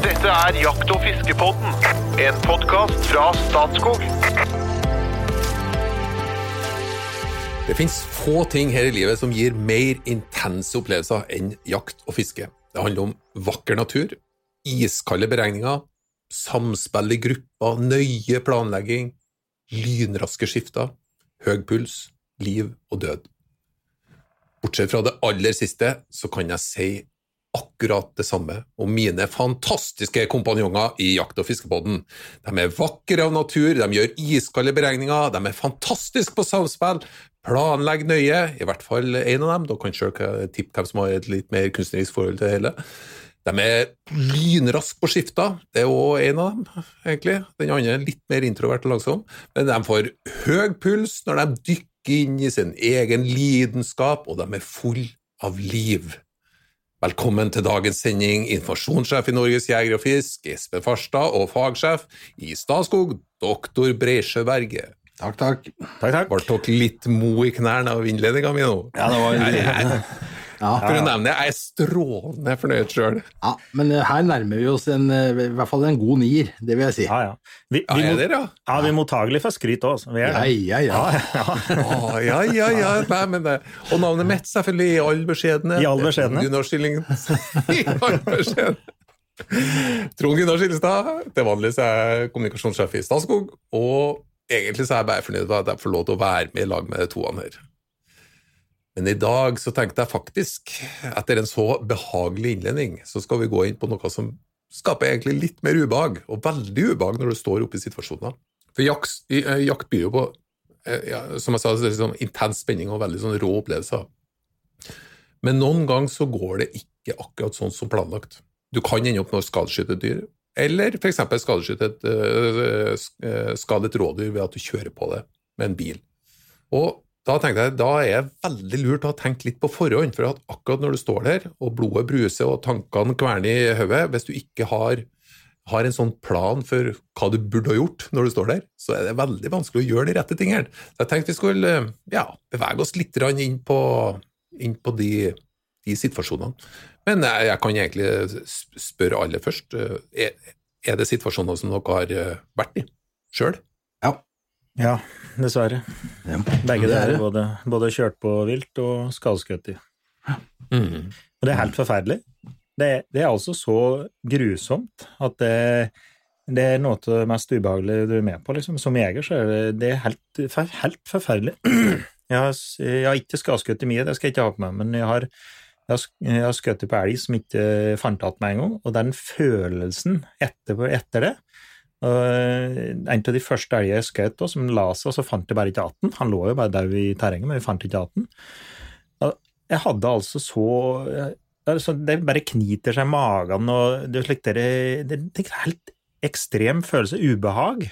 Dette er Jakt- og fiskepodden, en podkast fra Statskog. Det finnes få ting her i livet som gir mer intense opplevelser enn jakt og fiske. Det handler om vakker natur, iskalde beregninger, samspill i grupper, nøye planlegging, lynraske skifter, høy puls, liv og død. Bortsett fra det aller siste, så kan jeg si akkurat det samme om mine fantastiske kompanjonger i Jakt- og fiskepodden. De er vakre av natur, de gjør iskalde beregninger, de er fantastiske på samspill, planlegger nøye, i hvert fall en av dem, da kan selv tippe hvem som har et litt mer kunstnerisk forhold til det hele. De er lynraske på skifta, det er òg en av dem, egentlig. Den andre er litt mer introvert og langsom, men de får høy puls når de dykker inn i sin egen lidenskap, og de er full av liv. Velkommen til dagens sending, informasjonssjef i Norges Jeger og Fisk, Espen Farstad, og fagsjef i Statskog, doktor Breisjø Berge. Takk, takk. Takk, takk. Ble dere litt mo i knærne av innledninga mi nå? Ja, det var ja. for å nevne det, jeg er strålende fornøyd sjøl. ja, men eh, her nærmer vi oss en, eh, i hvert fall en god nier, det vil jeg si. Ja, ja. Vi, Ja, vi, er mot, dere, ja? ja, vi er mottagelige for skryt òg. Ja, ja, ja. Å, ja, ja, ja. Nei, men det. Og navnet mitt, selvfølgelig, i all beskjedenhet. I all beskjedenhet. Gunnar Skilling. I all beskjedenhet. Trond Gunnar Skillestad. Til vanlig så er jeg kommunikasjonssjef i Statskog, og egentlig så er jeg bare fornøyd med at jeg får lov til å være med i lag med de toene her. Men i dag så tenkte jeg faktisk, etter en så behagelig innledning, så skal vi gå inn på noe som skaper egentlig litt mer ubehag, og veldig ubehag når du står oppe i situasjoner. For jakt, eh, jakt byr jo på eh, ja, som jeg sa, det er sånn intens spenning og veldig sånn rå opplevelser. Men noen ganger så går det ikke akkurat sånn som planlagt. Du kan ende opp med å skadeskyte et dyr, eller f.eks. skadeskyte et, øh, skade et rådyr ved at du kjører på det med en bil. Og da tenkte jeg, da er det veldig lurt å ha tenkt litt på forhånd, for at akkurat når du står der, og blodet bruser og tankene kverner i hodet, hvis du ikke har, har en sånn plan for hva du burde ha gjort når du står der, så er det veldig vanskelig å gjøre de rette tingene. Så jeg tenkte vi skulle ja, bevege oss litt inn på, inn på de, de situasjonene. Men jeg, jeg kan egentlig spørre aller først, øh, er, er det situasjoner som dere har øh, vært i sjøl? Ja. Dessverre. Ja, Begge det er deler. Både, både kjørt på vilt og skadeskutt i. Mm. Og det er helt forferdelig. Det, det er altså så grusomt at det, det er noe av det mest ubehagelige du er med på. Liksom. Som jeger så er det, det er helt, helt forferdelig. Jeg har, jeg har ikke skadeskutt i mye, det skal jeg ikke ha på meg, men jeg har, jeg har, skutt på elg som ikke fant igjen med en gang, og den følelsen etterpå, etter det En av de første elgene jeg skjøt, som la seg, og så fant jeg bare ikke igjen. Han lå jo bare død i terrenget, men vi fant ikke. Og Jeg hadde altså så altså Det bare kniter seg i magen, og det er slik det, er helt ekstrem følelse, ubehag.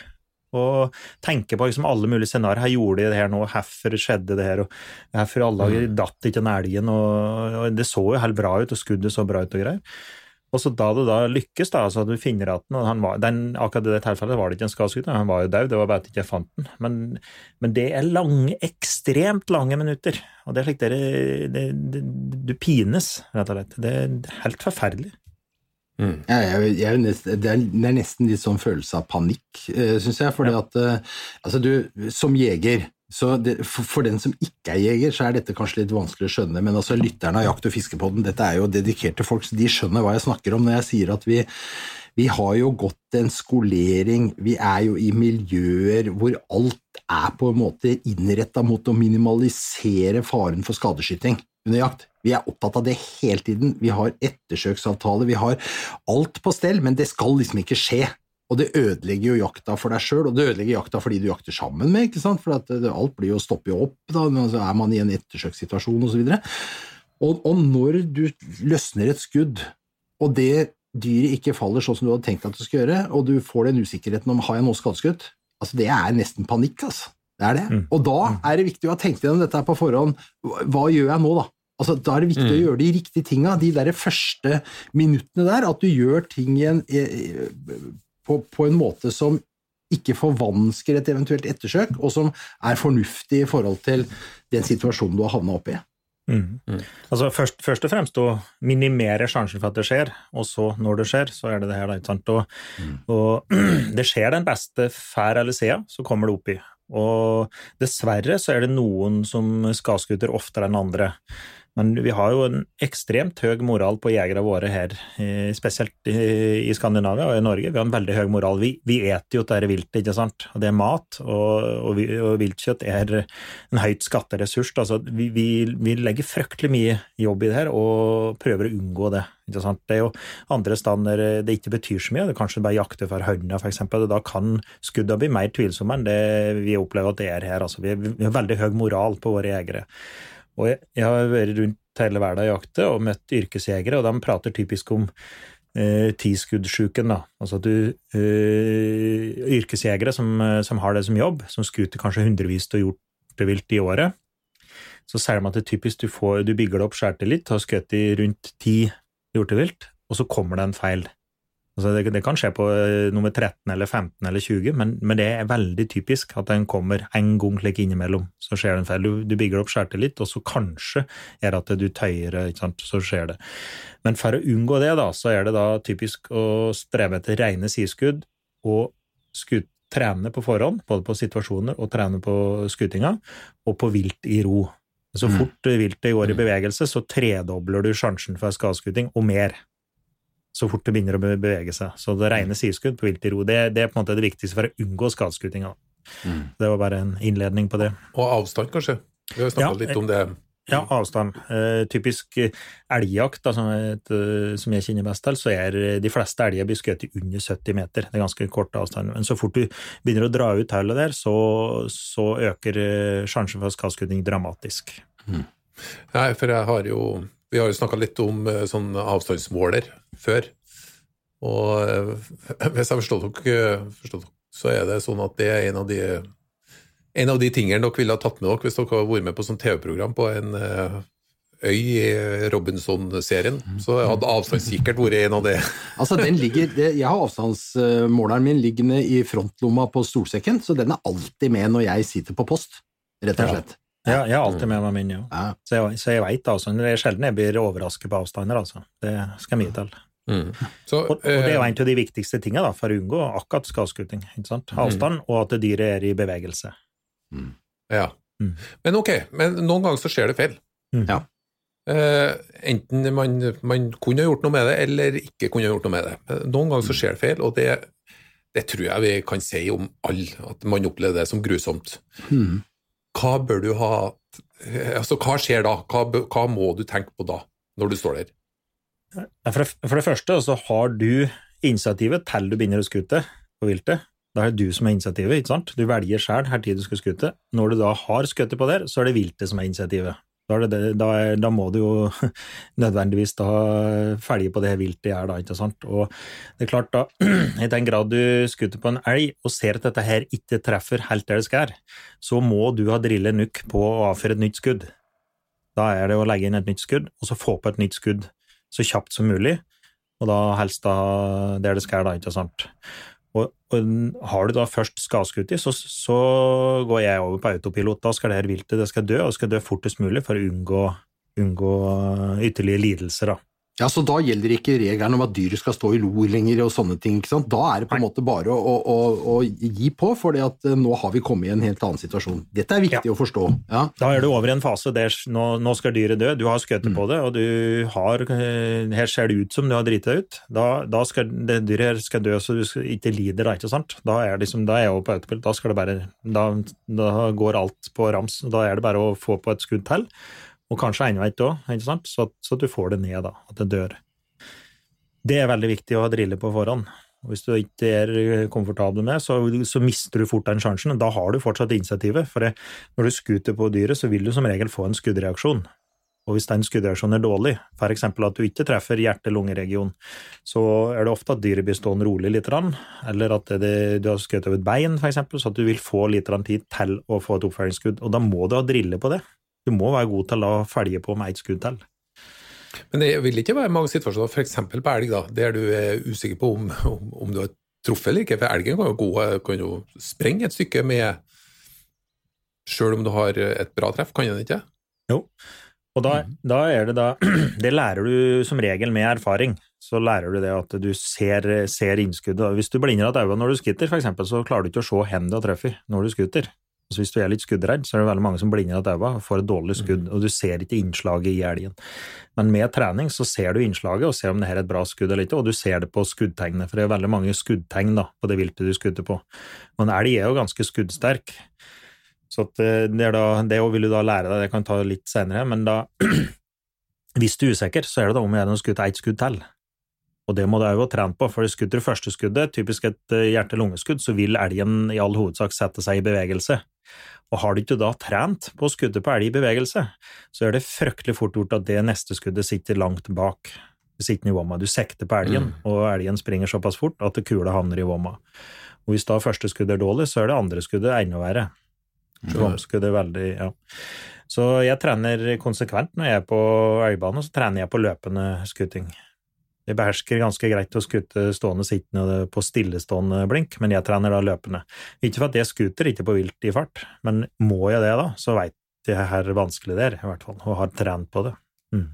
Og tenke på liksom alle mulige scenarioer. Her gjorde de det her nå, hvorfor skjedde det her, og Hvorfor alle datt ikke den elgen, og, og det så jo helt bra ut, og skuddet så bra ut og greier. Og så da det da lykkes, da, altså at du finner og han var, den, akkurat i det tilfellet var det ikke en skadeskutt, han var jo død, det var bare at jeg ikke fant den. Men, men det er lange, ekstremt lange minutter, og det er slik dere det, det, Du pines, rett og slett. Det er helt forferdelig. Mm. Ja, jeg, jeg, er det, er, det er nesten litt sånn følelse av panikk, uh, syns jeg. fordi at eh, altså du, Som jeger så det, for, for den som ikke er jeger, så er dette kanskje litt vanskelig å skjønne, men altså lytterne av Jakt- og fiskepodden, dette er jo dedikerte folk, så de skjønner hva jeg snakker om når jeg sier at vi, vi har jo gått en skolering, vi er jo i miljøer hvor alt er på en måte innretta mot å minimalisere faren for skadeskyting under jakt. Vi er opptatt av det hele tiden. Vi har ettersøksavtale, vi har alt på stell, men det skal liksom ikke skje. Og det ødelegger jo jakta for deg sjøl, og det ødelegger jakta for de du jakter sammen med. ikke sant? For at det, alt blir jo stopper jo opp, da, men så er man i en ettersøkssituasjon osv. Og, og når du løsner et skudd, og det dyret ikke faller sånn som du hadde tenkt at det skulle gjøre, og du får den usikkerheten om har jeg nå skadeskutt, altså det er nesten panikk, altså. Det er det. Mm. Og da er det viktig å ha tenkt gjennom dette på forhånd. Hva gjør jeg nå, da? Altså, da er det viktig å Mm. gjøre de riktige tinga, de der første minuttene der, at du gjør ting i en, på, på en måte som ikke forvansker et eventuelt ettersøk, og som er fornuftig i forhold til den situasjonen du har havna oppi. Mm. Mm. Altså først, først og fremst å minimere sjansen for at det skjer, og så, når det skjer, så er det det her. da, ikke sant? Og, og det skjer den beste fær eller sida, så kommer det opp i. Og dessverre så er det noen som skadeskuter oftere enn andre. Men vi har jo en ekstremt høy moral på jegere våre her, eh, spesielt i Skandinavia og i Norge. Vi har en veldig høy moral. Vi, vi eter jo dette viltet, ikke sant. Det er mat, og, og, og viltkjøtt er en høyt skatteressurs. Altså, vi, vi, vi legger fryktelig mye jobb i det her og prøver å unngå det. Ikke sant? Det er jo andre steder det ikke betyr så mye. Det er kanskje bare jakter for hønene, f.eks. Da kan skuddene bli mer tvilsomme enn det vi opplever at det er her. Altså, vi har veldig høy moral på våre jegere. Og jeg, jeg har vært rundt hele verden og jakte og møtt yrkesjegere, og de prater typisk om eh, tiskuddsjuken. Altså at du eh, Yrkesjegere som, eh, som har det som jobb, som skuter kanskje hundrevis av hjortevilt i året, så sier de at det er typisk du, får, du bygger det opp skjærtillit, har skutt rundt ti hjortevilt, og så kommer det en feil. Altså det, det kan skje på eh, nummer 13 eller 15 eller 20, men, men det er veldig typisk at den kommer en gang slik innimellom. Så skjer det en feil. Du, du bygger opp skjærtillit, og så kanskje er det at du tøyer, så skjer det. Men for å unngå det, da, så er det da typisk å strebe etter rene sideskudd og skutt trene på forhånd, både på situasjoner og trene på skutinga, og på vilt i ro. Så Mm. fort viltet går i bevegelse, så tredobler du sjansen for skadeskuting, og mer så fort det begynner å bevege seg. Så det rene sideskudd på vilt i ro, det, det er på en måte det viktigste for å unngå skadeskutinga. Mm. Det var bare en innledning på det. Og avstand, kanskje. Vi har snakka Ja, litt om det. Ja, avstand. Uh, typisk eh, elgjakt, da, som, et, uh, som jeg kjenner best til, så er eh, de fleste elger blir skutt under 70 meter. Det er ganske kort avstand. Men så fort du begynner å dra ut tallet der, så, så øker eh, sjansen for skadeskuting dramatisk. Nei, for jeg har jo Vi har jo snakka litt om eh, sånn avstandsmåler før. Og eh, hvis jeg forstår dere, forstår dere, så er det sånn at det er en av de en av de tingene dere ville ha tatt med dere hvis dere har vært med på sånn TV-program på en eh, øy i Robinson-serien, så hadde avstandskikkert vært en av det. Altså, den ligger, det, Jeg har avstandsmåleren min liggende i frontlomma på stolsekken, så den er alltid med når jeg sitter på post, rett og slett. Ja, jeg har alltid med meg min, jo. Ja. Så jeg, så jeg veit altså. Det er sjelden jeg blir overrasket på avstander, altså. Det skal mye til. Så, Og, og det er jo eh, en av de viktigste tingene da, for å unngå akkurat skadeskuting. Avstand, mm. Avstand, og at dyret er i bevegelse. Ja. Mm. Men ok, men noen ganger så skjer det feil. Mm. Ja. Uh, enten man, man kunne gjort noe med det, eller ikke kunne gjort noe med det. Men Noen ganger så skjer det feil, og det, det tror jeg vi kan si om alle, at man opplever det som grusomt. Mhm. Hva bør du ha Altså, hva skjer da? Hva, hva må du tenke på da, når du står der? For det, for det første så har du initiativet til du begynner å skute på viltet. Da er det du som er initiativet, ikke sant? Du velger sjøl her tid du skal skute. Når du da har skutt på der, så er det viltet som er initiativet. Da, det da, da må du jo nødvendigvis da felge på det viltet er, da, ikke sant? Og det er klart, da, i den grad du skutter på en elg og ser at dette her ikke treffer helt der det skal, så må du ha drillet nukk på å avføre et nytt skudd. Da er det å legge inn et nytt skudd, og så få på et nytt skudd så kjapt som mulig, og da helst da der det skal, da, ikke sant. Og, og har du da først skadeskutt i, så, så går jeg over på autopilot. Da skal det her viltet det skal dø, og skal dø fortest mulig for å unngå, unngå ytterligere lidelser, da. Ja, så da gjelder ikke reglene om at dyret skal stå i lo lenger og sånne ting. ikke sant? Da er det på en måte bare å, å, å, gi på, for nå har vi kommet i en helt annen situasjon. Dette er viktig Ja. å forstå. Ja. Da er du over i en fase der nå, nå skal dyret dø, du har skutt på det, og du har eh, Her ser det ut som du har driti deg ut. Da, da skal det dyret her skal dø så du skal, ikke lider, da, ikke sant? Da er, liksom, da er jeg over på autopilot. Da skal det bare da, da går alt på rams. Da er det bare å få på et skudd til, og kanskje enda et òg. Så, så at du får det ned, da. At det dør. Det er veldig viktig å ha drille på forhånd. Og Hvis du ikke er komfortabel med, så, så mister du fort den sjansen. Da har du fortsatt initiativet. For når du skuter på dyret, så vil du som regel få en skuddreaksjon. Og hvis den skuddreaksjonen er dårlig, f.eks. at du ikke treffer hjerte-lungeregion, så er det ofte at dyret blir stående rolig litt, eller at det, du har skutt over et bein, f.eks., så at du vil få litt tid til å få et oppfølgingsskudd. Og da må du ha drille på det. Du må være god til å følge på med ett skudd til. Men det vil ikke være mange situasjoner, f.eks. på elg, da, der du er usikker på om, om, om du har truffet eller ikke. For elgen kan jo, gå, kan jo sprenge et stykke med Sjøl om du har et bra treff, kan den ikke? Jo. Og da, da er det da Det lærer du som regel med erfaring. Så lærer du det at du ser, ser innskuddet. Hvis du blinder av øynene når du skutter, eksempel, så klarer du ikke å se hvor du har truffet når du skutter. Så hvis du er litt skuddredd, så er det veldig mange som blinder av øynene og får et dårlig skudd, og du ser ikke innslaget i elgen. Men med trening så ser du innslaget og ser om det her er et bra skudd eller ikke, og du ser det på skuddtegnet, for det er veldig mange skuddtegn da, på det viltet du skudder på. Og en elg er jo ganske skuddsterk, så eh, det, da, det vil du da lære deg, det kan ta litt senere, men da Hvis du er usikker, så er det da om å gjøre å skutte ett skudd til. Og det må du òg ha trent på, for skutter du første skuddet, typisk et eh, hjerte-lungeskudd, så vil elgen i all hovedsak sette seg i bevegelse. Og har du ikke da trent på å skudde på elg i bevegelse, så er det fryktelig fort gjort at det neste skuddet sitter langt bak. Sitter i vomma. Du sekter på elgen, mm. og elgen springer såpass fort at kula havner i vomma. Og hvis da første skuddet er dårlig, så er det andre skuddet enda verre. Vomskuddet er veldig Ja. Så jeg trener konsekvent når jeg er på elgbane, så trener jeg på løpende skutting. Jeg behersker ganske greit å skute stående sittende på stillestående blink, men jeg trener da løpende. Ikke for at jeg skuter ikke på vilt i fart, men må jeg det, da, så veit jeg hvor vanskelig det er, i hvert fall, og har trent på det. Mm.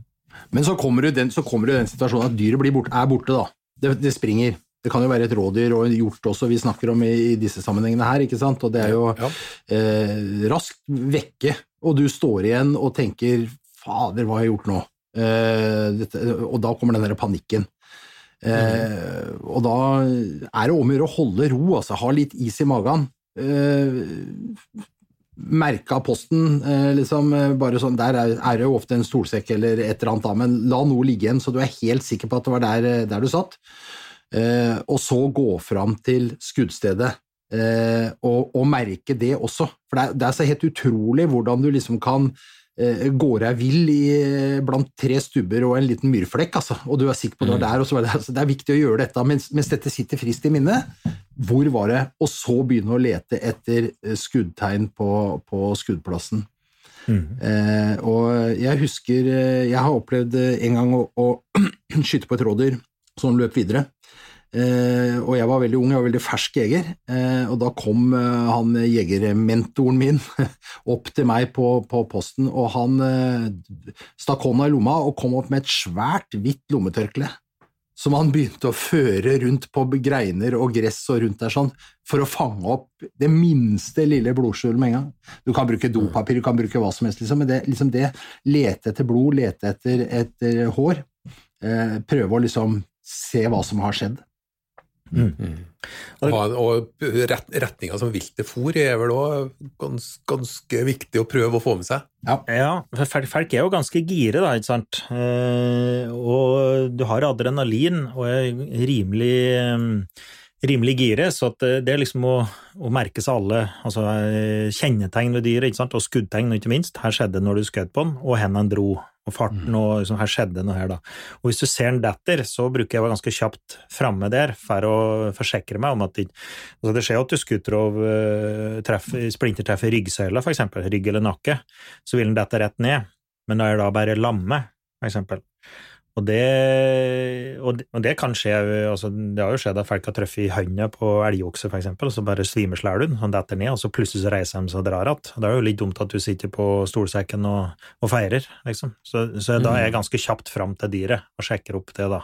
Men så kommer, du i den, den situasjonen at dyret bort, er borte, da. Det, det, springer. Det kan jo være et rådyr og en hjort også vi snakker om i, i disse sammenhengene her, ikke sant, og det er jo ja. eh, raskt vekke, og du står igjen og tenker fader, hva har jeg gjort nå? Eh, og da kommer den der panikken. Mm. og da er det om å gjøre å holde ro, altså ha litt is i magen. Eh, merke av posten, liksom, bare sånn, Der er, det jo ofte en stolsekk eller et eller annet, men la noe ligge igjen, så du er helt sikker på at det var der, der du satt. og så gå fram til skuddstedet. Og, og, merke det også. For det er, det er så helt utrolig hvordan du liksom kan går jeg vill i, eh, blant tre stubber og en liten myrflekk, altså, og du er sikker på det var er der, og så er det, altså, det er viktig å gjøre dette mens, mens, dette sitter frist i minnet. Hvor var det? Og så begynne å lete etter eh, skuddtegn på, på skuddplassen. Mm. Eh, og jeg husker Jeg har opplevd en gang å, å skyte på et rådyr som løp videre. Eh, og jeg var veldig ung, jeg var veldig fersk jeger, eh, og da kom eh, han jegermentoren min opp til meg på, på posten, og han stakk hånda i lomma og kom opp med et svært, hvitt lommetørkle som han begynte å føre rundt på greiner og gress og rundt der sånn, for å fange opp det minste lille blodskjulet med en gang. Du kan bruke dopapir, du kan bruke hva som helst, liksom, men det, liksom det lete etter blod, lete etter, etter hår, eh, prøve å liksom se hva som har skjedd. Mm. Mm. Og, og ret, retninga som viltet fôr er vel òg gans, ganske viktig å prøve å få med seg? Ja, ja for folk er jo ganske gire, da, ikke sant. Eh, og du har adrenalin og er rimelig eh, rimelig gire, så det er liksom å, å merke seg alle altså, eh, kjennetegn ved dyret, ikke sant? og skuddtegn, ikke minst. Her skjedde det når du skjøt på den, og hvor han dro og farten, og liksom, her skjedde noe her, da. Og hvis du ser den detter, så bruker jeg å være ganske kjapt framme der for å forsikre meg om at det, altså det skjer jo at du skutter og uh, treffer, splintertreffer ryggsøyla, eksempel, rygg eller nakke, så vil den dette rett ned, men da er det da bare lamme, eksempel. Og det, og det, og det kan skje altså Det har jo skjedd at folk har truffet i hånda på elgokse, eksempel, og så bare svimer den, han detter ned, og så plutselig så reiser de seg og drar igjen. Det er jo litt dumt at du sitter på stolsekken og, og feirer, liksom. Så, så da er jeg mm. ganske kjapt fram til dyret og sjekker opp det, da.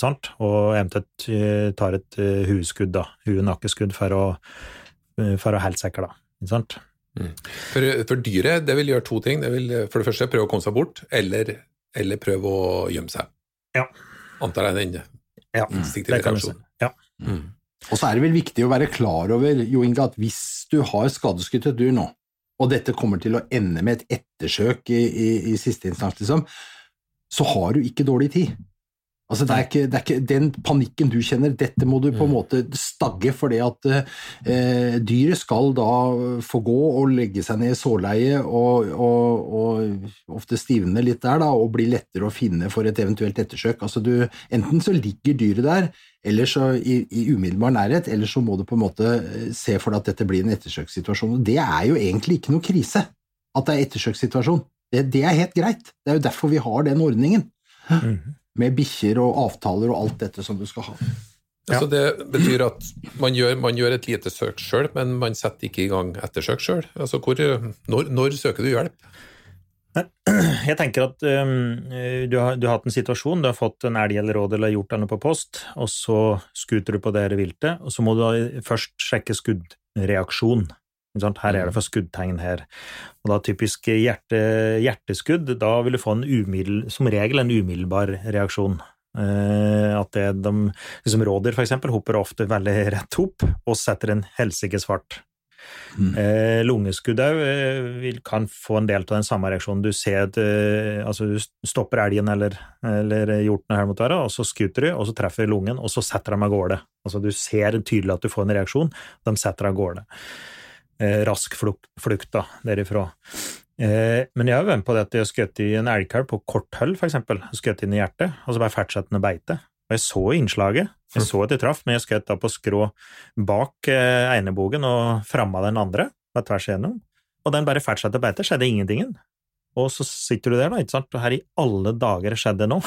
Sant? Og eventuelt eh, tar et uh, hueskudd, da. Hue-nakkeskudd for å, uh, for å holde sekker, da. Ikke sant? Mm. For, for, dyret det vil gjøre to ting. Det vil for det første prøve å komme seg bort, eller eller prøve å gjemme seg. Ja. Antar jeg den ja, instinktive reaksjonen. Ja. Mm. Og så er det vel viktig å være klar over Jo Inge, at hvis du har skadeskutt et dyr nå, og dette kommer til å ende med et ettersøk i, i, i siste instans, liksom, så har du ikke dårlig tid. Altså, det er, ikke, det er, ikke, Den panikken du kjenner, dette må du på en mm. måte stagge, for det at eh, dyret skal da få gå og legge seg ned i sårleie og, og, og ofte stivne litt der, da, og bli lettere å finne for et eventuelt ettersøk. Altså, du, enten så ligger dyret der eller så i, i, umiddelbar nærhet, eller så må du på en måte eh, se for deg at dette blir en ettersøkssituasjon. Det er jo egentlig ikke noe krise at det er ettersøkssituasjon. Det, det, er helt greit. Det er jo derfor vi har den ordningen. Mm med bikkjer og avtaler og alt dette som du skal ha. Ja. Så Det betyr at man gjør, man gjør et lite søk sjøl, men man setter ikke i gang ettersøk sjøl. Altså når, når, søker du hjelp? Jeg tenker at um, du, har, du, har, hatt en situasjon, du har fått en elg eller råd eller gjort noe på post, og så skuter du på det viltet, og så må du først sjekke skuddreaksjon. Her er det for skuddtegn her. Og da typisk hjerte, hjerteskudd, da vil du få en umiddel, som regel en umiddelbar reaksjon. Eh, at det, de, liksom Rådyr, eksempel, hopper ofte veldig rett opp og setter en helsikes fart. Mm. Eh, lungeskudd òg eh, kan få en del av den samme reaksjonen. Du ser at eh, altså, du stopper elgen eller, eller hjorten her mot været, og så skuter du, og så treffer lungen, og så setter de av gårde. Altså, du ser tydelig at du får en reaksjon, de setter av gårde. Eh, rask flukt, da, derifra. Eh, men jeg har vært med på det at jeg har skutt i en elgkalv på kort for eksempel. Skutt inn i hjertet, og så bare fortsatte den å beite. Og jeg så innslaget, jeg så at jeg traff, men jeg skjøt da på skrå bak eh, einebogen og framme den andre, på tvers igjennom. Og den bare fortsatte å beite, skjedde ingentingen. Og så sitter du der, da, ikke sant, og her i alle dager skjedde det nå.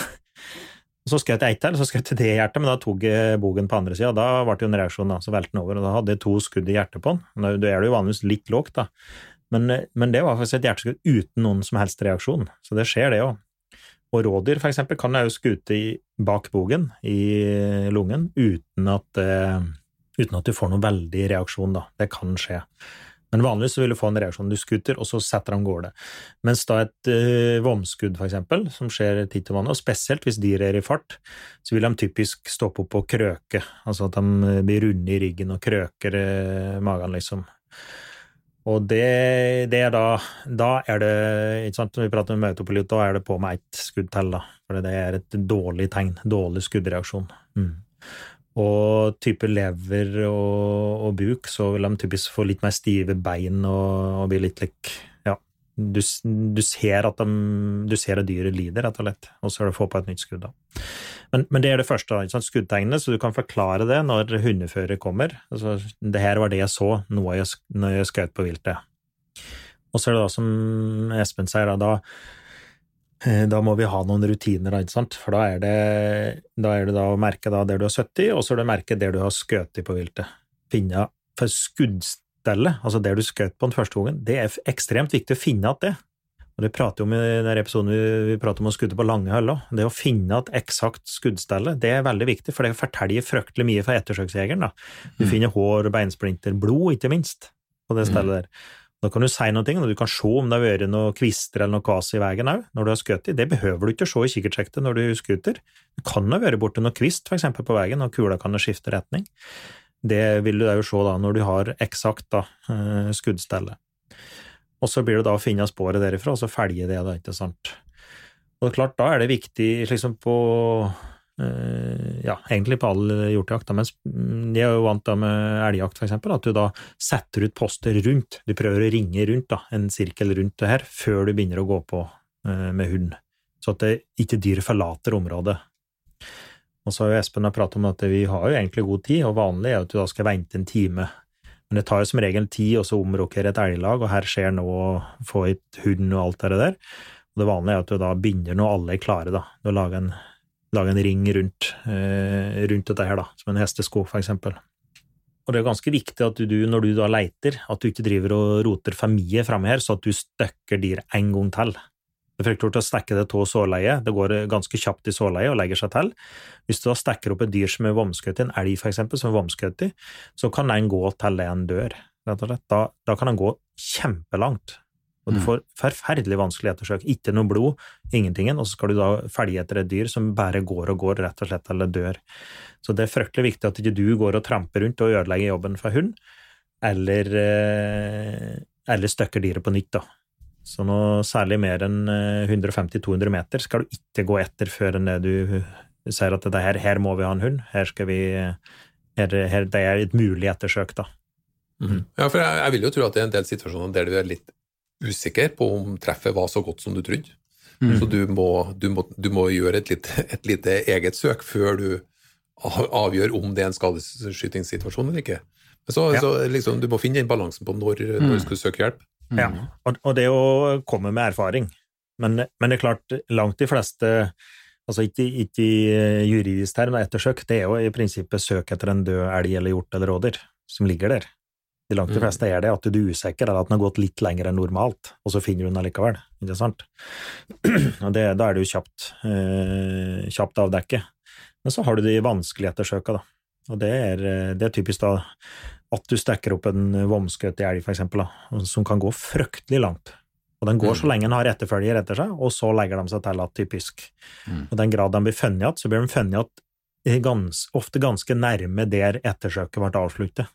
Så skjøt jeg ett til, så skjøt jeg det hjertet, men da tok jeg bogen på andre sida. Da ble det jo en reaksjon, da, så velte den over, og da hadde jeg to skudd i hjertet på den. Da er det jo vanligvis litt lågt, da. Men, men, det var faktisk et hjerteskudd uten noen som helst reaksjon, så det skjer, det òg. Og rådyr, for eksempel, kan òg skute bak bogen, i lungen, uten at, uh, uten at, du får noen veldig reaksjon, da. Det kan skje. Men vanligvis vil du få en reaksjon. Du skuter, og så setter de gårde. Mens da et uh, vomskudd, for eksempel, som skjer titt og vanlig, og spesielt hvis dyr er i fart, så vil de typisk stoppe opp og krøke. Altså at de blir runde i ryggen og krøker uh, magen, liksom. Og det, det, er da Da er det ikke sant, Når vi prater med autopilot, da er det på med ett skudd til, da. For det er et dårlig tegn. Dårlig skuddreaksjon. Mm. Og type lever og, og, buk, så vil de typisk få litt mer stive bein og, og bli litt lik Ja, du, du, ser at de, du ser at dyret lider, rett og slett, og så er det å få på et nytt skudd, da. Men, men, det er det første, ikke skuddtegnet, så du kan forklare det når hundefører kommer. Altså, det her var det jeg så noe jeg, når jeg skjøt på viltet. Og så er det da, som Espen sier, da, da, da må vi ha noen rutiner, for da er det, da er det da å merke da der du har 70, og så er det å merke der du har skutt på viltet. Finne for skuddstellet, altså der du skjøt på den første gangen, det er ekstremt viktig å finne igjen det. Og Det prater om i denne episoden vi, prater om å skudde på lange høller. Det å finne et eksakt skuddstelle det er veldig viktig, for det forteller fryktelig mye for ettersøksjegeren. Du mm. finner hår, beinsplinter, blod, ikke minst, på det mm. stedet der. Da kan du si noe, og du kan se om det har vært noen kvister eller noe kvas i veien òg, når du har skutt. Det behøver du ikke å se i kikkertsektet når du skuter. Det kan ha vært borti noe kvist, eksempel, på veien, og kula kan skifte retning. Det vil du òg se da, når du har eksakt eh, skuddstelle. Og så blir det da å finne sporet derifra, og så følge det, da, ikke sant. Og det er klart, da er det viktig liksom på ja, egentlig på all hjortejakt, men jeg er jo vant da med elgjakt, eksempel, at du da setter ut poster rundt. Du prøver å ringe rundt, da, en sirkel rundt det her, før du begynner å gå på øh, med hund. Så at det ikke dyr forlater området. Og så har jo Espen pratet om at vi har jo egentlig god tid, og vanlig er at du da skal vente en time men det tar jo som regel tid å omrokere et elglag, og her skjer nå å få et hund og alt det der. Og det vanlige er at du da binder når alle er klare, da. Du lager en, lager en ring rundt, eh, rundt, dette her, da, som en hestesko, for eksempel. Og det er ganske viktig at du, når du da leiter, at du ikke driver og roter for mye framme her, så at du støkker dyr en gang til. Det er fryktelig å stekke det av sårleiet. Det går ganske kjapt i sårleiet og legger seg til. Hvis du da stekker opp et dyr som er vomskutt, en elg for eksempel, som er vomskutt så kan den gå til en dør, rett og slett. Da, da kan den gå kjempelangt. Og du mm. får forferdelig vanskelig ettersøk. Ikke noe blod, ingentingen, og så skal du da følge etter et dyr som bare går og går, rett og slett, eller dør. Så det er fryktelig viktig at ikke du går og tramper rundt og ødelegger jobben for hund, eller, eh, eller støkker dyret på nytt, da. Så noe særlig mer enn 150-200 eh, meter skal du ikke gå etter før du sier at det her, her må vi ha en hund, her skal vi her, her, Det er et mulig ettersøk, da. Mm. Ja, for jeg, jeg, vil jo tro at det er en del situasjoner der du er litt usikker på om treffet var så godt som du trodde. Mm. Så du må, du, må, du må, gjøre et lite, et lite, eget søk før du avgjør om det er en skadeskytingssituasjon eller ikke. Men så, ja. så liksom, Du må finne den balansen på når, når du mm. skal søke hjelp. Ja, mm. og, og det å komme med erfaring. Men, men, det er klart, langt de fleste Altså ikke, ikke i juridisk term, ettersøk, det er jo i prinsippet søk etter en død elg eller hjort eller rådyr som ligger der. De langt de Mm. fleste er det at du er usikker, eller at den har gått litt lenger enn normalt, og så finner du den allikevel, ikke sant? Og det, da er det jo kjapt, eh, kjapt avdekket. Men så har du de vanskelige ettersøka, da. Og det er, eh, det er typisk da at du stekker opp en vomskutt elg, for eksempel, da, som kan gå fryktelig langt. Og den går så lenge den har etterfølger etter seg, og så legger de seg til at typisk. Mm. Og den grad de blir funnet igjen, så blir de funnet igjen ofte ganske nærme der ettersøket ble avsluttet.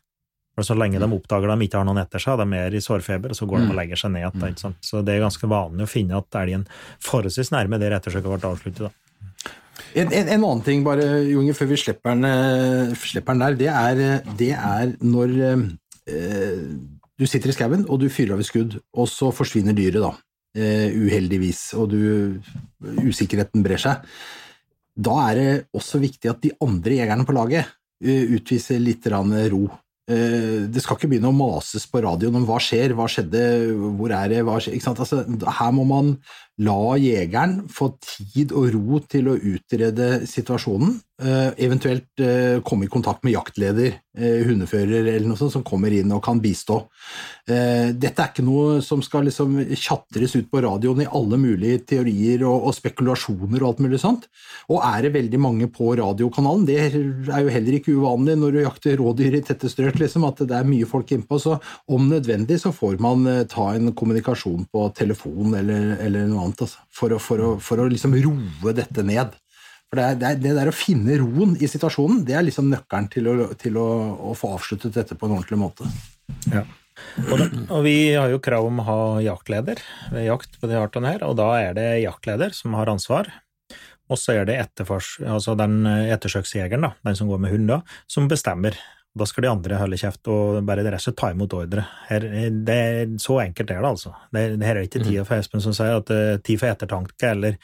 For så lenge de oppdager de ikke har noen etter seg, de er mer i sårfeber, og så går de og legger seg ned igjen. Så det er ganske vanlig å finne at elgen forholdsvis nærme der ettersøket ble avsluttet. da. En, en, en annen ting, bare, Junge, før vi slipper den, eh, slipper den der, det er, eh, det er når eh, du sitter i skauen og du fyrer av et skudd, og så forsvinner dyret, da. Eh, uheldigvis, og du, usikkerheten brer seg. Da er det også viktig at de andre jegerne på laget eh, utviser litt ro. Eh, Det skal ikke begynne å mases på radioen om hva skjer, hva skjedde, hvor er det, hva skjer ikke sant? Altså, Her må man la jegeren få tid og ro til å utrede situasjonen, eh, eventuelt eh, komme i kontakt med jaktleder, eh, hundefører eller noe sånt som kommer inn og kan bistå. Dette er ikke noe som skal liksom tjatres ut på radioen i alle mulige teorier og, spekulasjoner og alt mulig sånt. Og er det veldig mange på radiokanalen, det er jo heller ikke uvanlig når du jakter rådyr i tette strøk, liksom, at det er mye folk innpå, så om nødvendig så får man ta en kommunikasjon på telefon eller, eller noe annet, altså, for, å, for, å, for å liksom roe dette ned. For det, er, det, er, det der å finne roen i situasjonen, det er liksom nøkkelen til, å, til å, få avsluttet dette på en ordentlig måte. Ja. Og, da, og vi har jo krav om å ha jaktleder ved jakt på de artene her, og da er det jaktleder som har ansvar. Og så er det altså den ettersøksjegeren, da, den som går med hund, da, som bestemmer. Da skal de andre holde kjeft og bare rett og slett ta imot ordre. Her, det er, så enkelt er det, altså. Det, det her er ikke tida for Espen som sier at det er tid for ettertanke, eller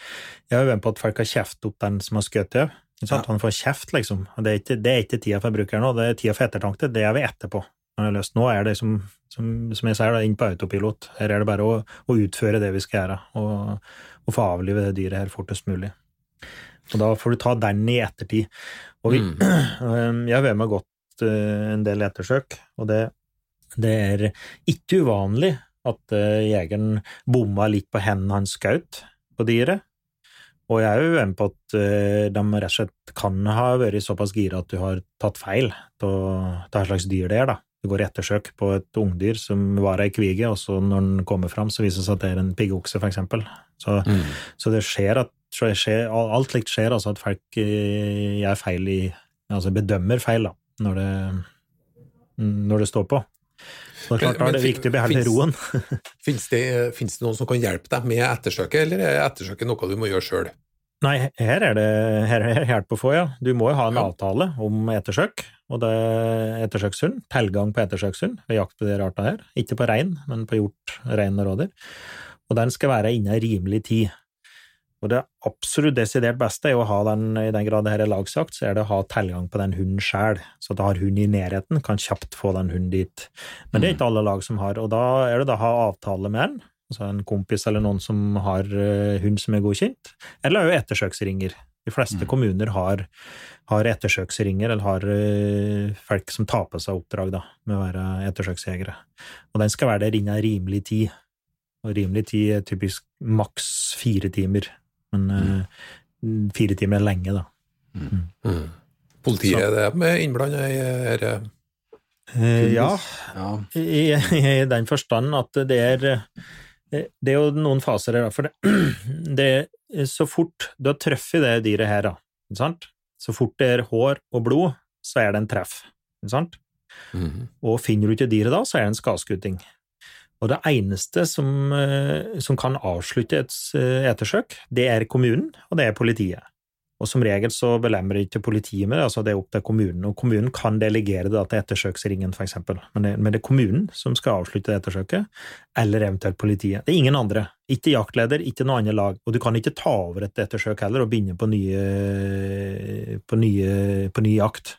Jeg er jo på at folk har kjeft opp den som har skutt det. Ja. Han får kjeft, liksom. Det er, ikke, det er ikke tida for brukeren nå, det er tida for ettertanke. Det er vi etterpå. Er. Nå er det som, som, som jeg sier, da, inn på autopilot. Her er det bare å, å utføre det vi skal gjøre, og, og få avlive det dyret her fortest mulig. Og da får du ta den i ettertid. Og vi, Mm. jeg har vært med godt en del ettersøk, og det, det er ikke uvanlig at uh, jegeren bomma litt på hendene han skjøt på dyret. Og jeg er jo enig på at uh, de rett og slett kan ha vært såpass gira at du har tatt feil av hva slags dyr det er, da. Du går i ettersøk på et ungdyr som var ei kvige, og så når den kommer fram, så viser det seg at det er en piggokse, eksempel. Så, Mm. så det skjer at skjer, alt likt skjer, altså at folk eh, gjør feil i Altså bedømmer feil, da, når det, når det står på. Så det er klart, da er det viktig å beholde roen. Finnes det, det noen som kan hjelpe deg med ettersøket, eller er ettersøket noe du må gjøre sjøl? Nei, her er det her er hjelp å få, ja. Du må jo ha en Ja. avtale om ettersøk, og det er ettersøkshund, tilgang på ettersøkshund ved jakt på de artene her. Ikke på rein, men på hjort, rein og rådyr. Og den skal være innen rimelig tid. Og det absolutt desidert beste er å ha den, i den grad det her er lagsjakt, så er det å ha tilgang på den hunden sjøl, så at du har hund i nærheten, kan kjapt få den hunden dit. Men det er ikke alle lag som har, og da er det da å ha avtale med den, altså en kompis eller noen som har uh, hund som er godkjent, eller er jo ettersøksringer. De fleste Mm. kommuner har, har ettersøksringer, eller har uh, folk som tar på seg oppdrag da, med å være ettersøksjegere. Og den skal være der innen rimelig tid. Og rimelig tid er typisk maks fire timer. Men uh, fire timer er lenge, da. Mm. Politiet Så- er det innblanda i dette? Eh, ja, Ja. i, i den forstand at det er eh, det er jo noen faser her, for det, det så fort du har truffet det dyret her, da, ikke sant? så fort det er hår og blod, så er det en treff, ikke sant? Mm. Og finner du ikke dyret da, så er det en skadeskutting. Og det eneste som, eh, som kan avslutte et eh, ettersøk, det er kommunen, og det er politiet. Og som regel så belemrer ikke politiet med det, altså det er opp til kommunen, og kommunen kan delegere det til ettersøksringen, eksempel. Men men det er kommunen som skal avslutte det ettersøket, eller eventuelt politiet. Det er ingen andre. Ikke jaktleder, ikke noe annet lag. Og du kan ikke ta over et ettersøk heller og begynne på, nye, på, nye, på ny jakt.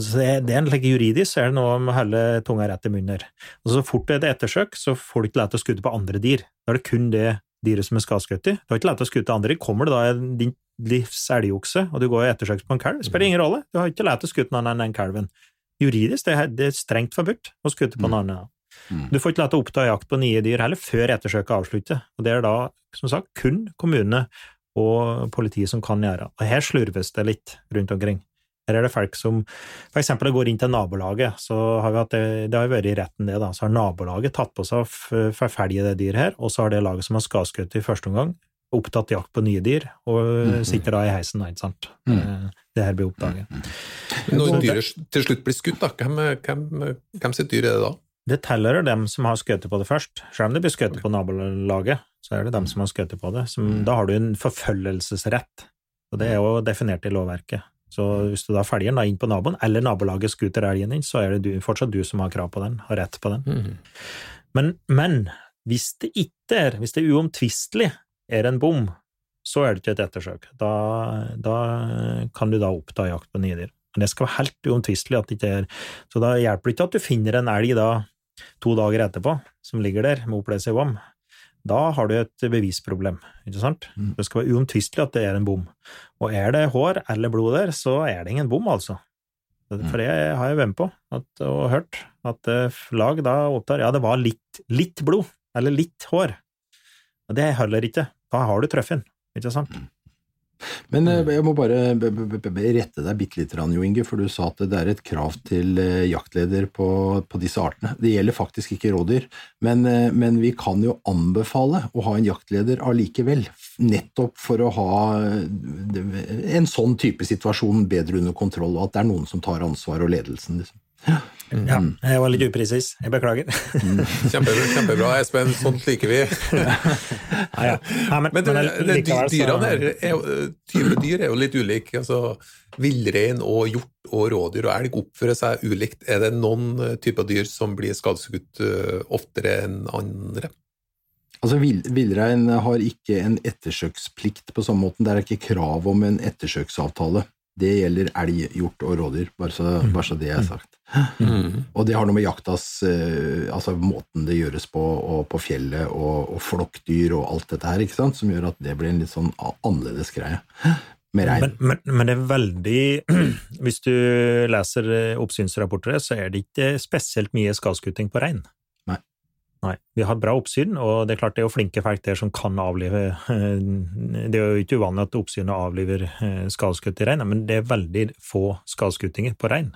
Så det, er like juridisk er det noe med å holde tunga rett i munnen her. Og så fort det er et ettersøk, så får du ikke lov til å skutte på andre dyr. Da er det kun det dyret som er skadeskutt i. Du har ikke lov til å skutte andre dyr. Kommer det da din livs elgokse, og du går i ettersøk på en kalv, spiller ingen rolle. Du har ikke lov til å skutte noen enn den kalven. juridisk det er, det strengt forbudt å skutte på en annen. Mm. Du får ikke lov til å oppta jakt på nye dyr heller før ettersøket er avsluttet, og det er da, som sagt, kun kommune og politiet som kan gjøre. Og her slurves det litt rundt omkring. Her er det folk som for eksempel går inn til nabolaget, så har vi hatt det, det har vært i retten det, da, så har nabolaget tatt på seg å forfølge det dyret her, og så har det laget som har skadeskutt i første omgang, opptatt jakt på nye dyr, og sitter da i heisen, da, ikke sant. Mm. Det her blir oppdaget. Mm. Når Og dyret til slutt blir skutt, da, hvem, hvem, hvem sitt dyr er det da? Det tilhører dem som har skutt på det først. Selv om det blir skutt på nabolaget, så er det dem som har skutt på det. Som, da har du en forfølgelsesrett, og det er jo definert i lovverket. Så hvis du da følger den da inn på naboen, eller nabolaget skuter elgen din, så er det du, fortsatt du som har krav på den, har rett på den. Men, men hvis det ikke er, hvis det uomtvistelig er en bom, så er det ikke et ettersøk. Da, da kan du da oppta jakt på nye dyr. Men det skal være helt uomtvistelig at det ikke er Så da hjelper det ikke at du finner en elg da to dager etterpå, som ligger der med oppløst i vom. Da har du et bevisproblem, ikke sant? Mm. Det skal være uomtvistelig at det er en bom. Og er det hår eller blod der, så er det ingen bom, altså. For det har jeg vært med på at, og hørt, at eh, lag da opptar Ja, det var litt, litt blod, eller litt hår. Og det holder ikke. Da har du truffet den, ikke sant? Men eh, jeg må bare rette deg bitte litt, Jo Inge, for du sa at det er et krav til eh, jaktleder på, på disse artene. Det gjelder faktisk ikke rådyr, men, eh, men vi kan jo anbefale å ha en jaktleder allikevel, nettopp for å ha en sånn type situasjon bedre under kontroll, og at det er noen som tar ansvar og ledelsen. Liksom. Ja, jeg var litt upresis. Jeg beklager. Kjempebra, kjempebra Espen, sånt liker vi. Ja, ja. Nei, men, Men men det, likevel så- dyrene her er type dyr er jo litt ulike. Altså, Villrein og hjort og rådyr og elg oppfører seg ulikt. Er det noen eh, typer dyr som blir skadeskutt eh, oftere enn andre? Altså, Villrein har ikke en ettersøksplikt på samme måten. Det er ikke krav om en ettersøksavtale. Det gjelder elg, hjort og rådyr, bare så, bare så det er sagt. Og det har noe med jaktas eh, Altså måten det gjøres på, og på fjellet, og, og flokkdyr og alt dette her, ikke sant, som gjør at det blir en litt sånn annerledes greie. Med rein. Men, men, men det er veldig Hvis du leser eh, oppsynsrapporter, så er det ikke spesielt mye skadeskutting på rein. Nei. Vi har bra oppsyn, og det er klart det er jo flinke folk der som kan avlive eh, Det er jo ikke uvanlig at oppsynet avliver eh, skadeskutt i rein, men det er veldig få skadeskuttinger på rein.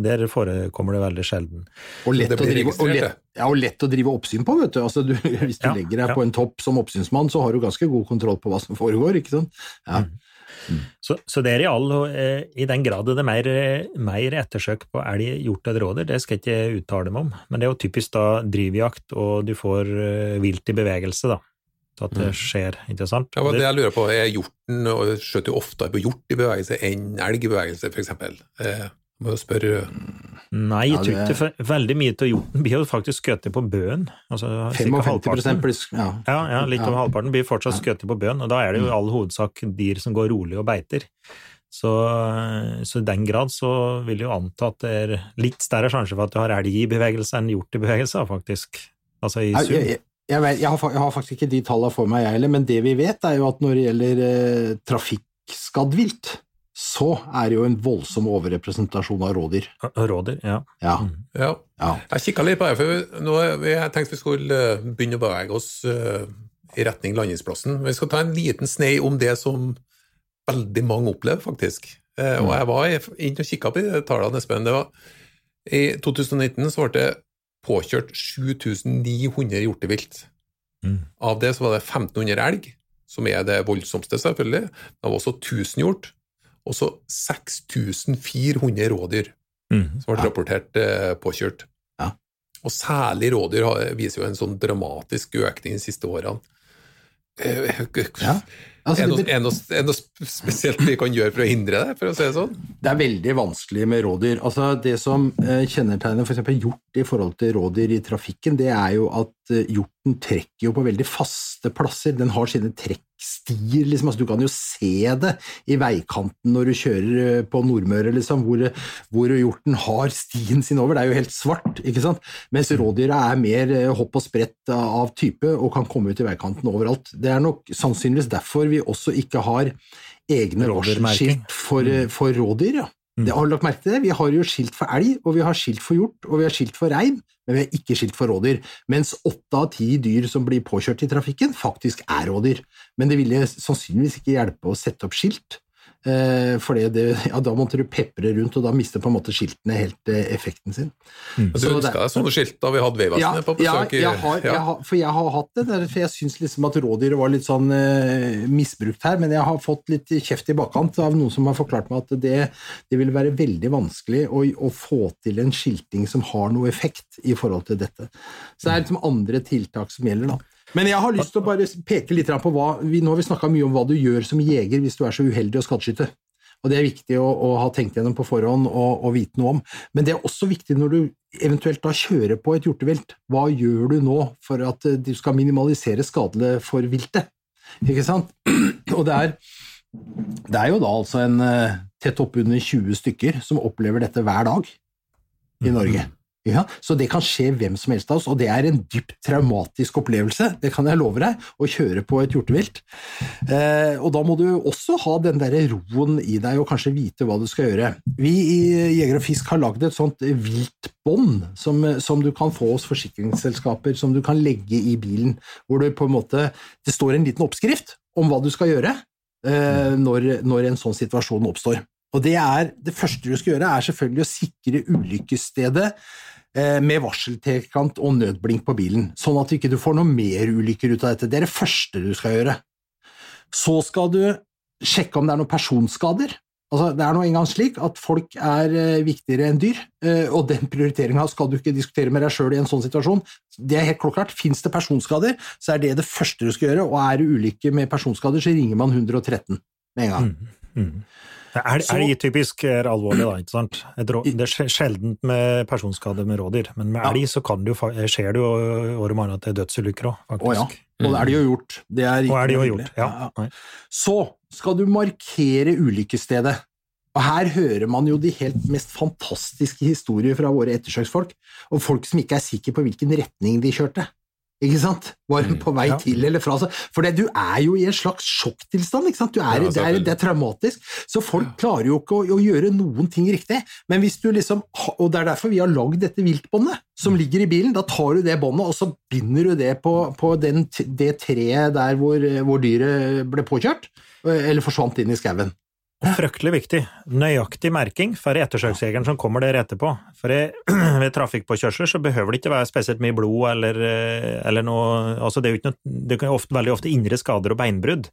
Der forekommer det veldig sjelden. Og lett, å drive, og, lett, ja, og lett å drive oppsyn på, vet du. Altså, du hvis du Ja, legger deg ja. på en topp som oppsynsmann, så har du ganske god kontroll på hva som foregår, ikke sant? Ja. Så, så det er i all eh, I den grad det er mer, mer ettersøk på elg, gjort eller rådyr, det skal jeg ikke uttale meg om, men det er jo typisk da drivjakt, og du får eh, vilt i bevegelse, da. Så at det skjer, ikke sant? Ja, men det jeg lurer på, Er hjorten og skjøter jo oftere på hjort i bevegelse enn elg i bevegelse, f.eks.? Eh, må jo spørre Nei, jeg Ja, tror det- ikke for veldig mye av hjorten blir jo faktisk skutt på bøen. Altså, 55 halvparten. blir ja. Ja, ja, litt over Ja. halvparten blir fortsatt skutt på bøen, og da er det jo i all hovedsak dyr som går rolig og beiter. Så, så i den grad så vil jeg jo anta at det er litt større sjanse for at du har elg i bevegelse enn hjort i bevegelse, faktisk. Altså i sum. jeg, jeg, vet, jeg, har, jeg har faktisk ikke de tallene for meg, jeg heller, men det vi vet, er jo at når det gjelder eh, trafikkskadd vilt, så er det jo en voldsom overrepresentasjon av rådyr. Rådyr, ja. Ja, Mm. Ja, ja. jeg kikka litt på det, for nå, jeg tenkte vi skulle eh, begynne å bevege oss eh, i retning landingsplassen. Vi skal ta en liten snei om det som veldig mange opplever, faktisk. Eh, Og jeg var inne og kikka på de tallene, Espen. Det var, I 2019 så ble det påkjørt 7900 hjortevilt. Mm. Av det så var det 1500 elg, som er det voldsomste, selvfølgelig. Det var også 1000 hjort, og så 6400 rådyr Mm. som ble rapportert eh, påkjørt. Ja. Og særlig rådyr har- viser jo en sånn dramatisk økning de siste årene. Eh, Ja. Altså, er, det er, noe, er noe spesielt vi kan gjøre for å hindre det, for å si det sånn? det er veldig vanskelig med rådyr. Altså, det som eh, kjennetegner f.eks. hjort i forhold til rådyr i trafikken, det er jo at eh, hjorten trekker jo på veldig faste plasser. Den har sine trekkstier, liksom. Altså, du kan jo se det i veikanten når du kjører eh, på Nordmøre, liksom, hvor, hvor hjorten har stien sin over. Det er jo helt svart, ikke sant? Mens rådyra er mer eh, hopp og sprett av type og kan komme ut i veikanten overalt. Det er nok sannsynligvis derfor vi også ikke har egne varselskilt for, eh, for rådyr, ja. Det har du lagt merke til? Vi har jo skilt for elg, og vi har skilt for hjort, og vi har skilt for rein, men vi har ikke skilt for rådyr. Mens åtte av ti dyr som blir påkjørt i trafikken, faktisk er rådyr. Men det ville sannsynligvis ikke hjelpe å sette opp skilt, eh, for ja, da måtte du pepre rundt, og da mister på en måte skiltene helt eh, effekten sin. Men Du Så ønska det- deg sånne skilt da vi hadde Vegvesenet på besøk? Ja, jeg har, ja. jeg har, for jeg har hatt det, der, for jeg syns liksom at rådyret var litt sånn uh, misbrukt her, men jeg har fått litt kjeft i bakkant av noen som har forklart meg at det, det vil være veldig vanskelig å, å få til en skilting som har noe effekt i forhold til dette. Så det er liksom andre tiltak som gjelder, da. Men jeg har lyst til å bare peke litt på hva vi, Nå har vi snakka mye om hva du gjør som jeger hvis du er så uheldig å skadeskyte. Og Det er viktig å, å ha tenkt gjennom på forhånd og, og vite noe om. Men det er også viktig når du eventuelt da kjører på et hjortevilt. Hva gjør du nå for at eh, du skal minimalisere skadene for viltet? Ikke sant? Og det er, det er jo da altså en eh, tett oppunder 20 stykker som opplever dette hver dag i Norge. Ja, så det kan skje hvem som helst av oss, og det er en dypt traumatisk opplevelse, det kan jeg love deg, å kjøre på et hjortevilt. Eh, og da må du også ha den der roen i deg og kanskje vite hva du skal gjøre. Vi i Jeger og Fisk har lagd et sånt viltbånd som, som du kan få hos forsikringsselskaper, som du kan legge i bilen, hvor det på en måte det står en liten oppskrift om hva du skal gjøre eh, når, når en sånn situasjon oppstår. Og det, er, det første du skal gjøre, er selvfølgelig å sikre ulykkesstedet eh, med varseltekant og nødblink på bilen, sånn at du ikke får noe mer ulykker ut av dette. Det er det første du skal gjøre. Så skal du sjekke om det er noen personskader. Altså, det er nå engang slik at folk er eh, viktigere enn dyr, eh, og den prioriteringa skal du ikke diskutere med deg sjøl i en sånn situasjon. Det er helt klokklart. Fins det personskader, så er det det første du skal gjøre, og er det ulykke med personskader, så ringer man 113 med en gang. Mm. Er, Så- er det typisk er alvorlig, da? ikke sant? Det er sjelden med personskade med rådyr, men med elg så kan det jo, skjer det jo året mann at det er dødsulykker òg, Å ja. Og det er det jo gjort. Det er ikke jo gjort, ja. ja. Så skal du markere ulykkesstedet. Og her hører man jo de helt mest fantastiske historier fra våre ettersøksfolk, og folk som ikke er sikre på hvilken retning de kjørte. Ikke sant? Var hun på vei ja. til eller fra? seg? For det, du er jo i en slags sjokktilstand. ikke sant? Du er, Ja, det, er, det er traumatisk. Så folk klarer jo ikke å, å gjøre noen ting riktig. Men hvis du liksom, Og det er derfor vi har lagd dette viltbåndet som ligger i bilen. Da tar du det båndet, og så binder du det på, på den, det treet der hvor, hvor dyret ble påkjørt, eller forsvant inn i skauen. Og fryktelig viktig. Nøyaktig merking for ettersøksjegeren som kommer der etterpå. For i- ved trafikkpåkjørsler så behøver det ikke være spesielt mye blod eller, eh, eller noe altså Det er jo ikke noe, det kan ofte, veldig ofte indre skader og beinbrudd.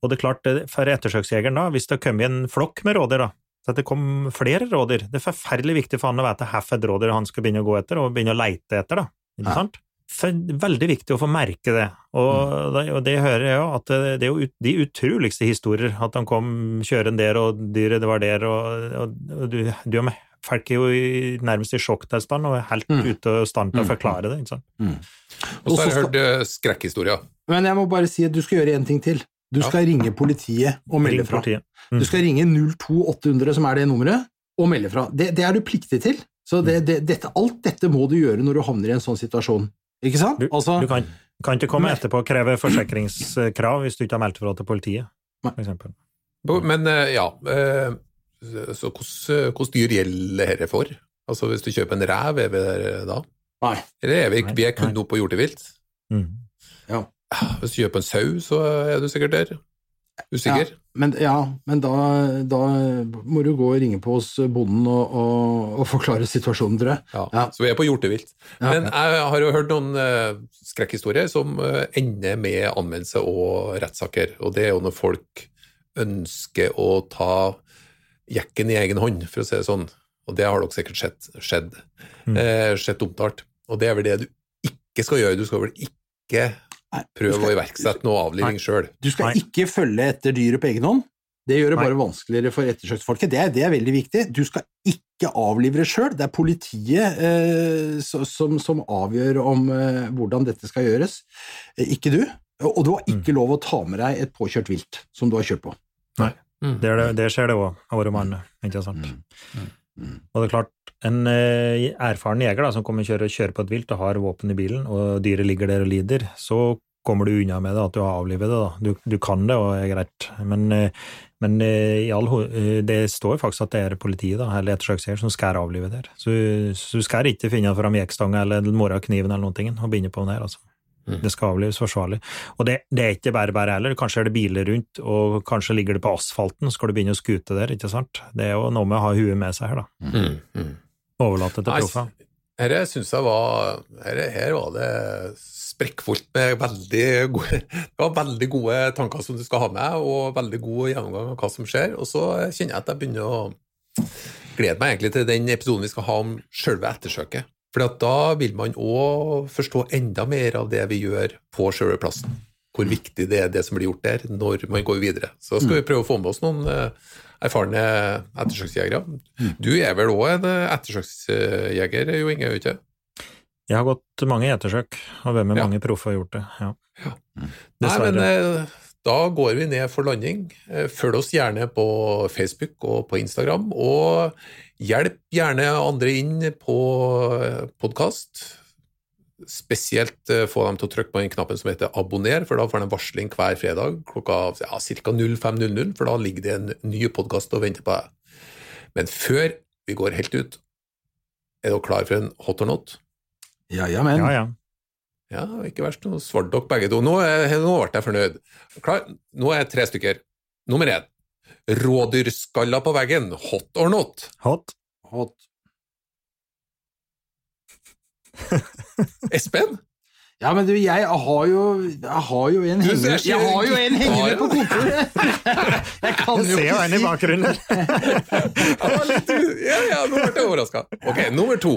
Og det er klart, for ettersøksjegeren da, hvis det har kommet en flokk med rådyr, da, så det kom flere rådyr, det er forferdelig viktig for han å vite hvilket rådyr han skal begynne å gå etter, og begynne å leite etter. da, ikke sant? For, veldig viktig å få merke det, og, det, og det hører jeg jo, at det, det er jo ut, de utroligste historier, at han kom kjørende der, og dyret det var der, og, og, og du, du er. Folk er jo i, nærmest i sjokktilstand og er helt Mm. ute av stand til å forklare det. ikke sant? Og så har jeg hørt eh, skrekkhistorier. Men jeg må bare si at du skal gjøre én ting til. Du Ja. skal ringe politiet og melde Ring fra. Mm. Du skal ringe 02800, som er det nummeret, og melde fra. Det, det er du pliktig til. Så det, det, dette, alt dette må du gjøre når du havner i en sånn situasjon. Ikke sant? Du, Altså, du kan, kan ikke komme etterpå og kreve forsikringskrav hvis du ikke har meldt fra til politiet, f.eks. Men eh, ja, eh, så hvordan hvordan dyr gjelder dette for? Altså Hvis du kjøper en rev, er vi der da? Nei. Eller er vi, Nei, vi er kun nei. oppe på hjortevilt? Mm. Hvis du kjøper en sau, så er du sikkert der. Usikker? Men, ja, men da, da må du gå og ringe på hos bonden og, og, og forklare situasjonen, tror jeg. Ja. Ja. Så vi er på hjortevilt. Ja. Men jeg har jo hørt noen uh, skrekkhistorier som uh, ender med anmeldelse og rettssaker. Og det er jo når folk ønsker å ta jekken i egen hånd, for å si det sånn. Og det har dere sikkert sett skjedd, Mm. eh, sett omtalt. Og det er vel det du ikke skal gjøre. Du skal vel ikke Nei, prøve skal- å iverksette noe avliving sjøl. Du skal Nei. ikke følge etter dyret på egen hånd. Det gjør det Nei. bare vanskeligere for ettersøksfolket. Det er, det er veldig viktig. Du skal ikke avlive det sjøl. Det er politiet eh, som, som avgjør om eh, hvordan dette skal gjøres, eh, ikke du. Og du har ikke lov å ta med deg et påkjørt vilt som du har kjørt på. Det, mm. det, det skjer det òg, av våre mann, ikke sant. Og det er klart, en eh, erfaren jeger da, som kommer kjører, kjører på et vilt og har våpen i bilen, og dyret ligger der og lider, så kommer du unna med det, at du har avlivet det. da. Du, du kan det, og det er greit. Men eh, Men eh, all, det står faktisk at det er politiet, da, eller ettersøksjeger, som skal avlive der. Så, så du skal ikke finne fram jekkstanga eller morgenkniven eller noen ting og begynne på den her, altså. Det skal avlives forsvarlig. Og det, det er ikke bare bare heller. Kanskje er det biler rundt, og kanskje ligger det på asfalten, så skal du begynne å skute der, ikke sant. Det er jo noe med å ha huet med seg her, da. Mm, mm. Overlate til Nei, proffer. Her syns jeg var her, her var det sprekkfullt med veldig gode Det var veldig gode tanker som du skal ha med, og veldig god gjennomgang av hva som skjer. Og så kjenner jeg at jeg begynner å glede meg egentlig til den episoden vi skal ha om selve ettersøket. For da vil man òg forstå enda mer av det vi gjør på selve plassen. Hvor viktig det er det som blir gjort der, når man går videre. Så skal vi prøve å få med oss noen eh, erfarne ettersøksjegere. Du er vel òg en eh, ettersøksjeger, Jo Inge? er du ikke? Jeg har gått mange ettersøk, og vært med Ja. mange proffer og gjort det. ja. Nei, Dessverre. men eh, da går vi ned for landing. Eh, Følg oss gjerne på Facebook og på Instagram, og hjelp gjerne andre inn på podkast. Spesielt eh, få dem til å trykke på den knappen som heter abonner, for da får de varsling hver fredag klokka ja, ca. 05.00, for da ligger det en ny podkast og venter på deg. Men før vi går helt ut, er dere klar for en hot or not? Ja, ja, men. Ja, ja. Ja, ikke verst. Nå svarte dere begge to. Nå, nå ble jeg fornøyd. Klar, nå er jeg tre stykker. Nummer én. Rådyrskaller på veggen. Hot or not? Hot. Hot. Espen? Ja, men du, jeg har jo, jeg har jo en hengende Jeg har jo en hengende på kontoret! Jeg kan Jeg jo ser jo ikke en i bakgrunnen. Ja, ja, ja, nå ble jeg overraska. Ok, nummer to.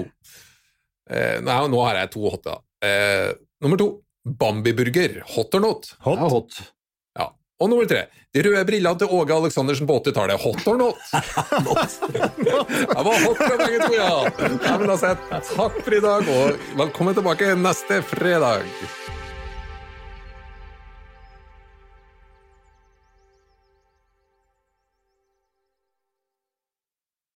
Eh, nei, nå har jeg to hotte. da. Eh, nummer to. Bambi-burger. Hot or not? Ja, Hot. hot. Ja. Og nummer tre. De røde brillene til Åge Aleksandersen på 80-tallet. Hot or not? det var hot fra begge to, ja. ja men altså, takk for i dag, og velkommen tilbake neste fredag.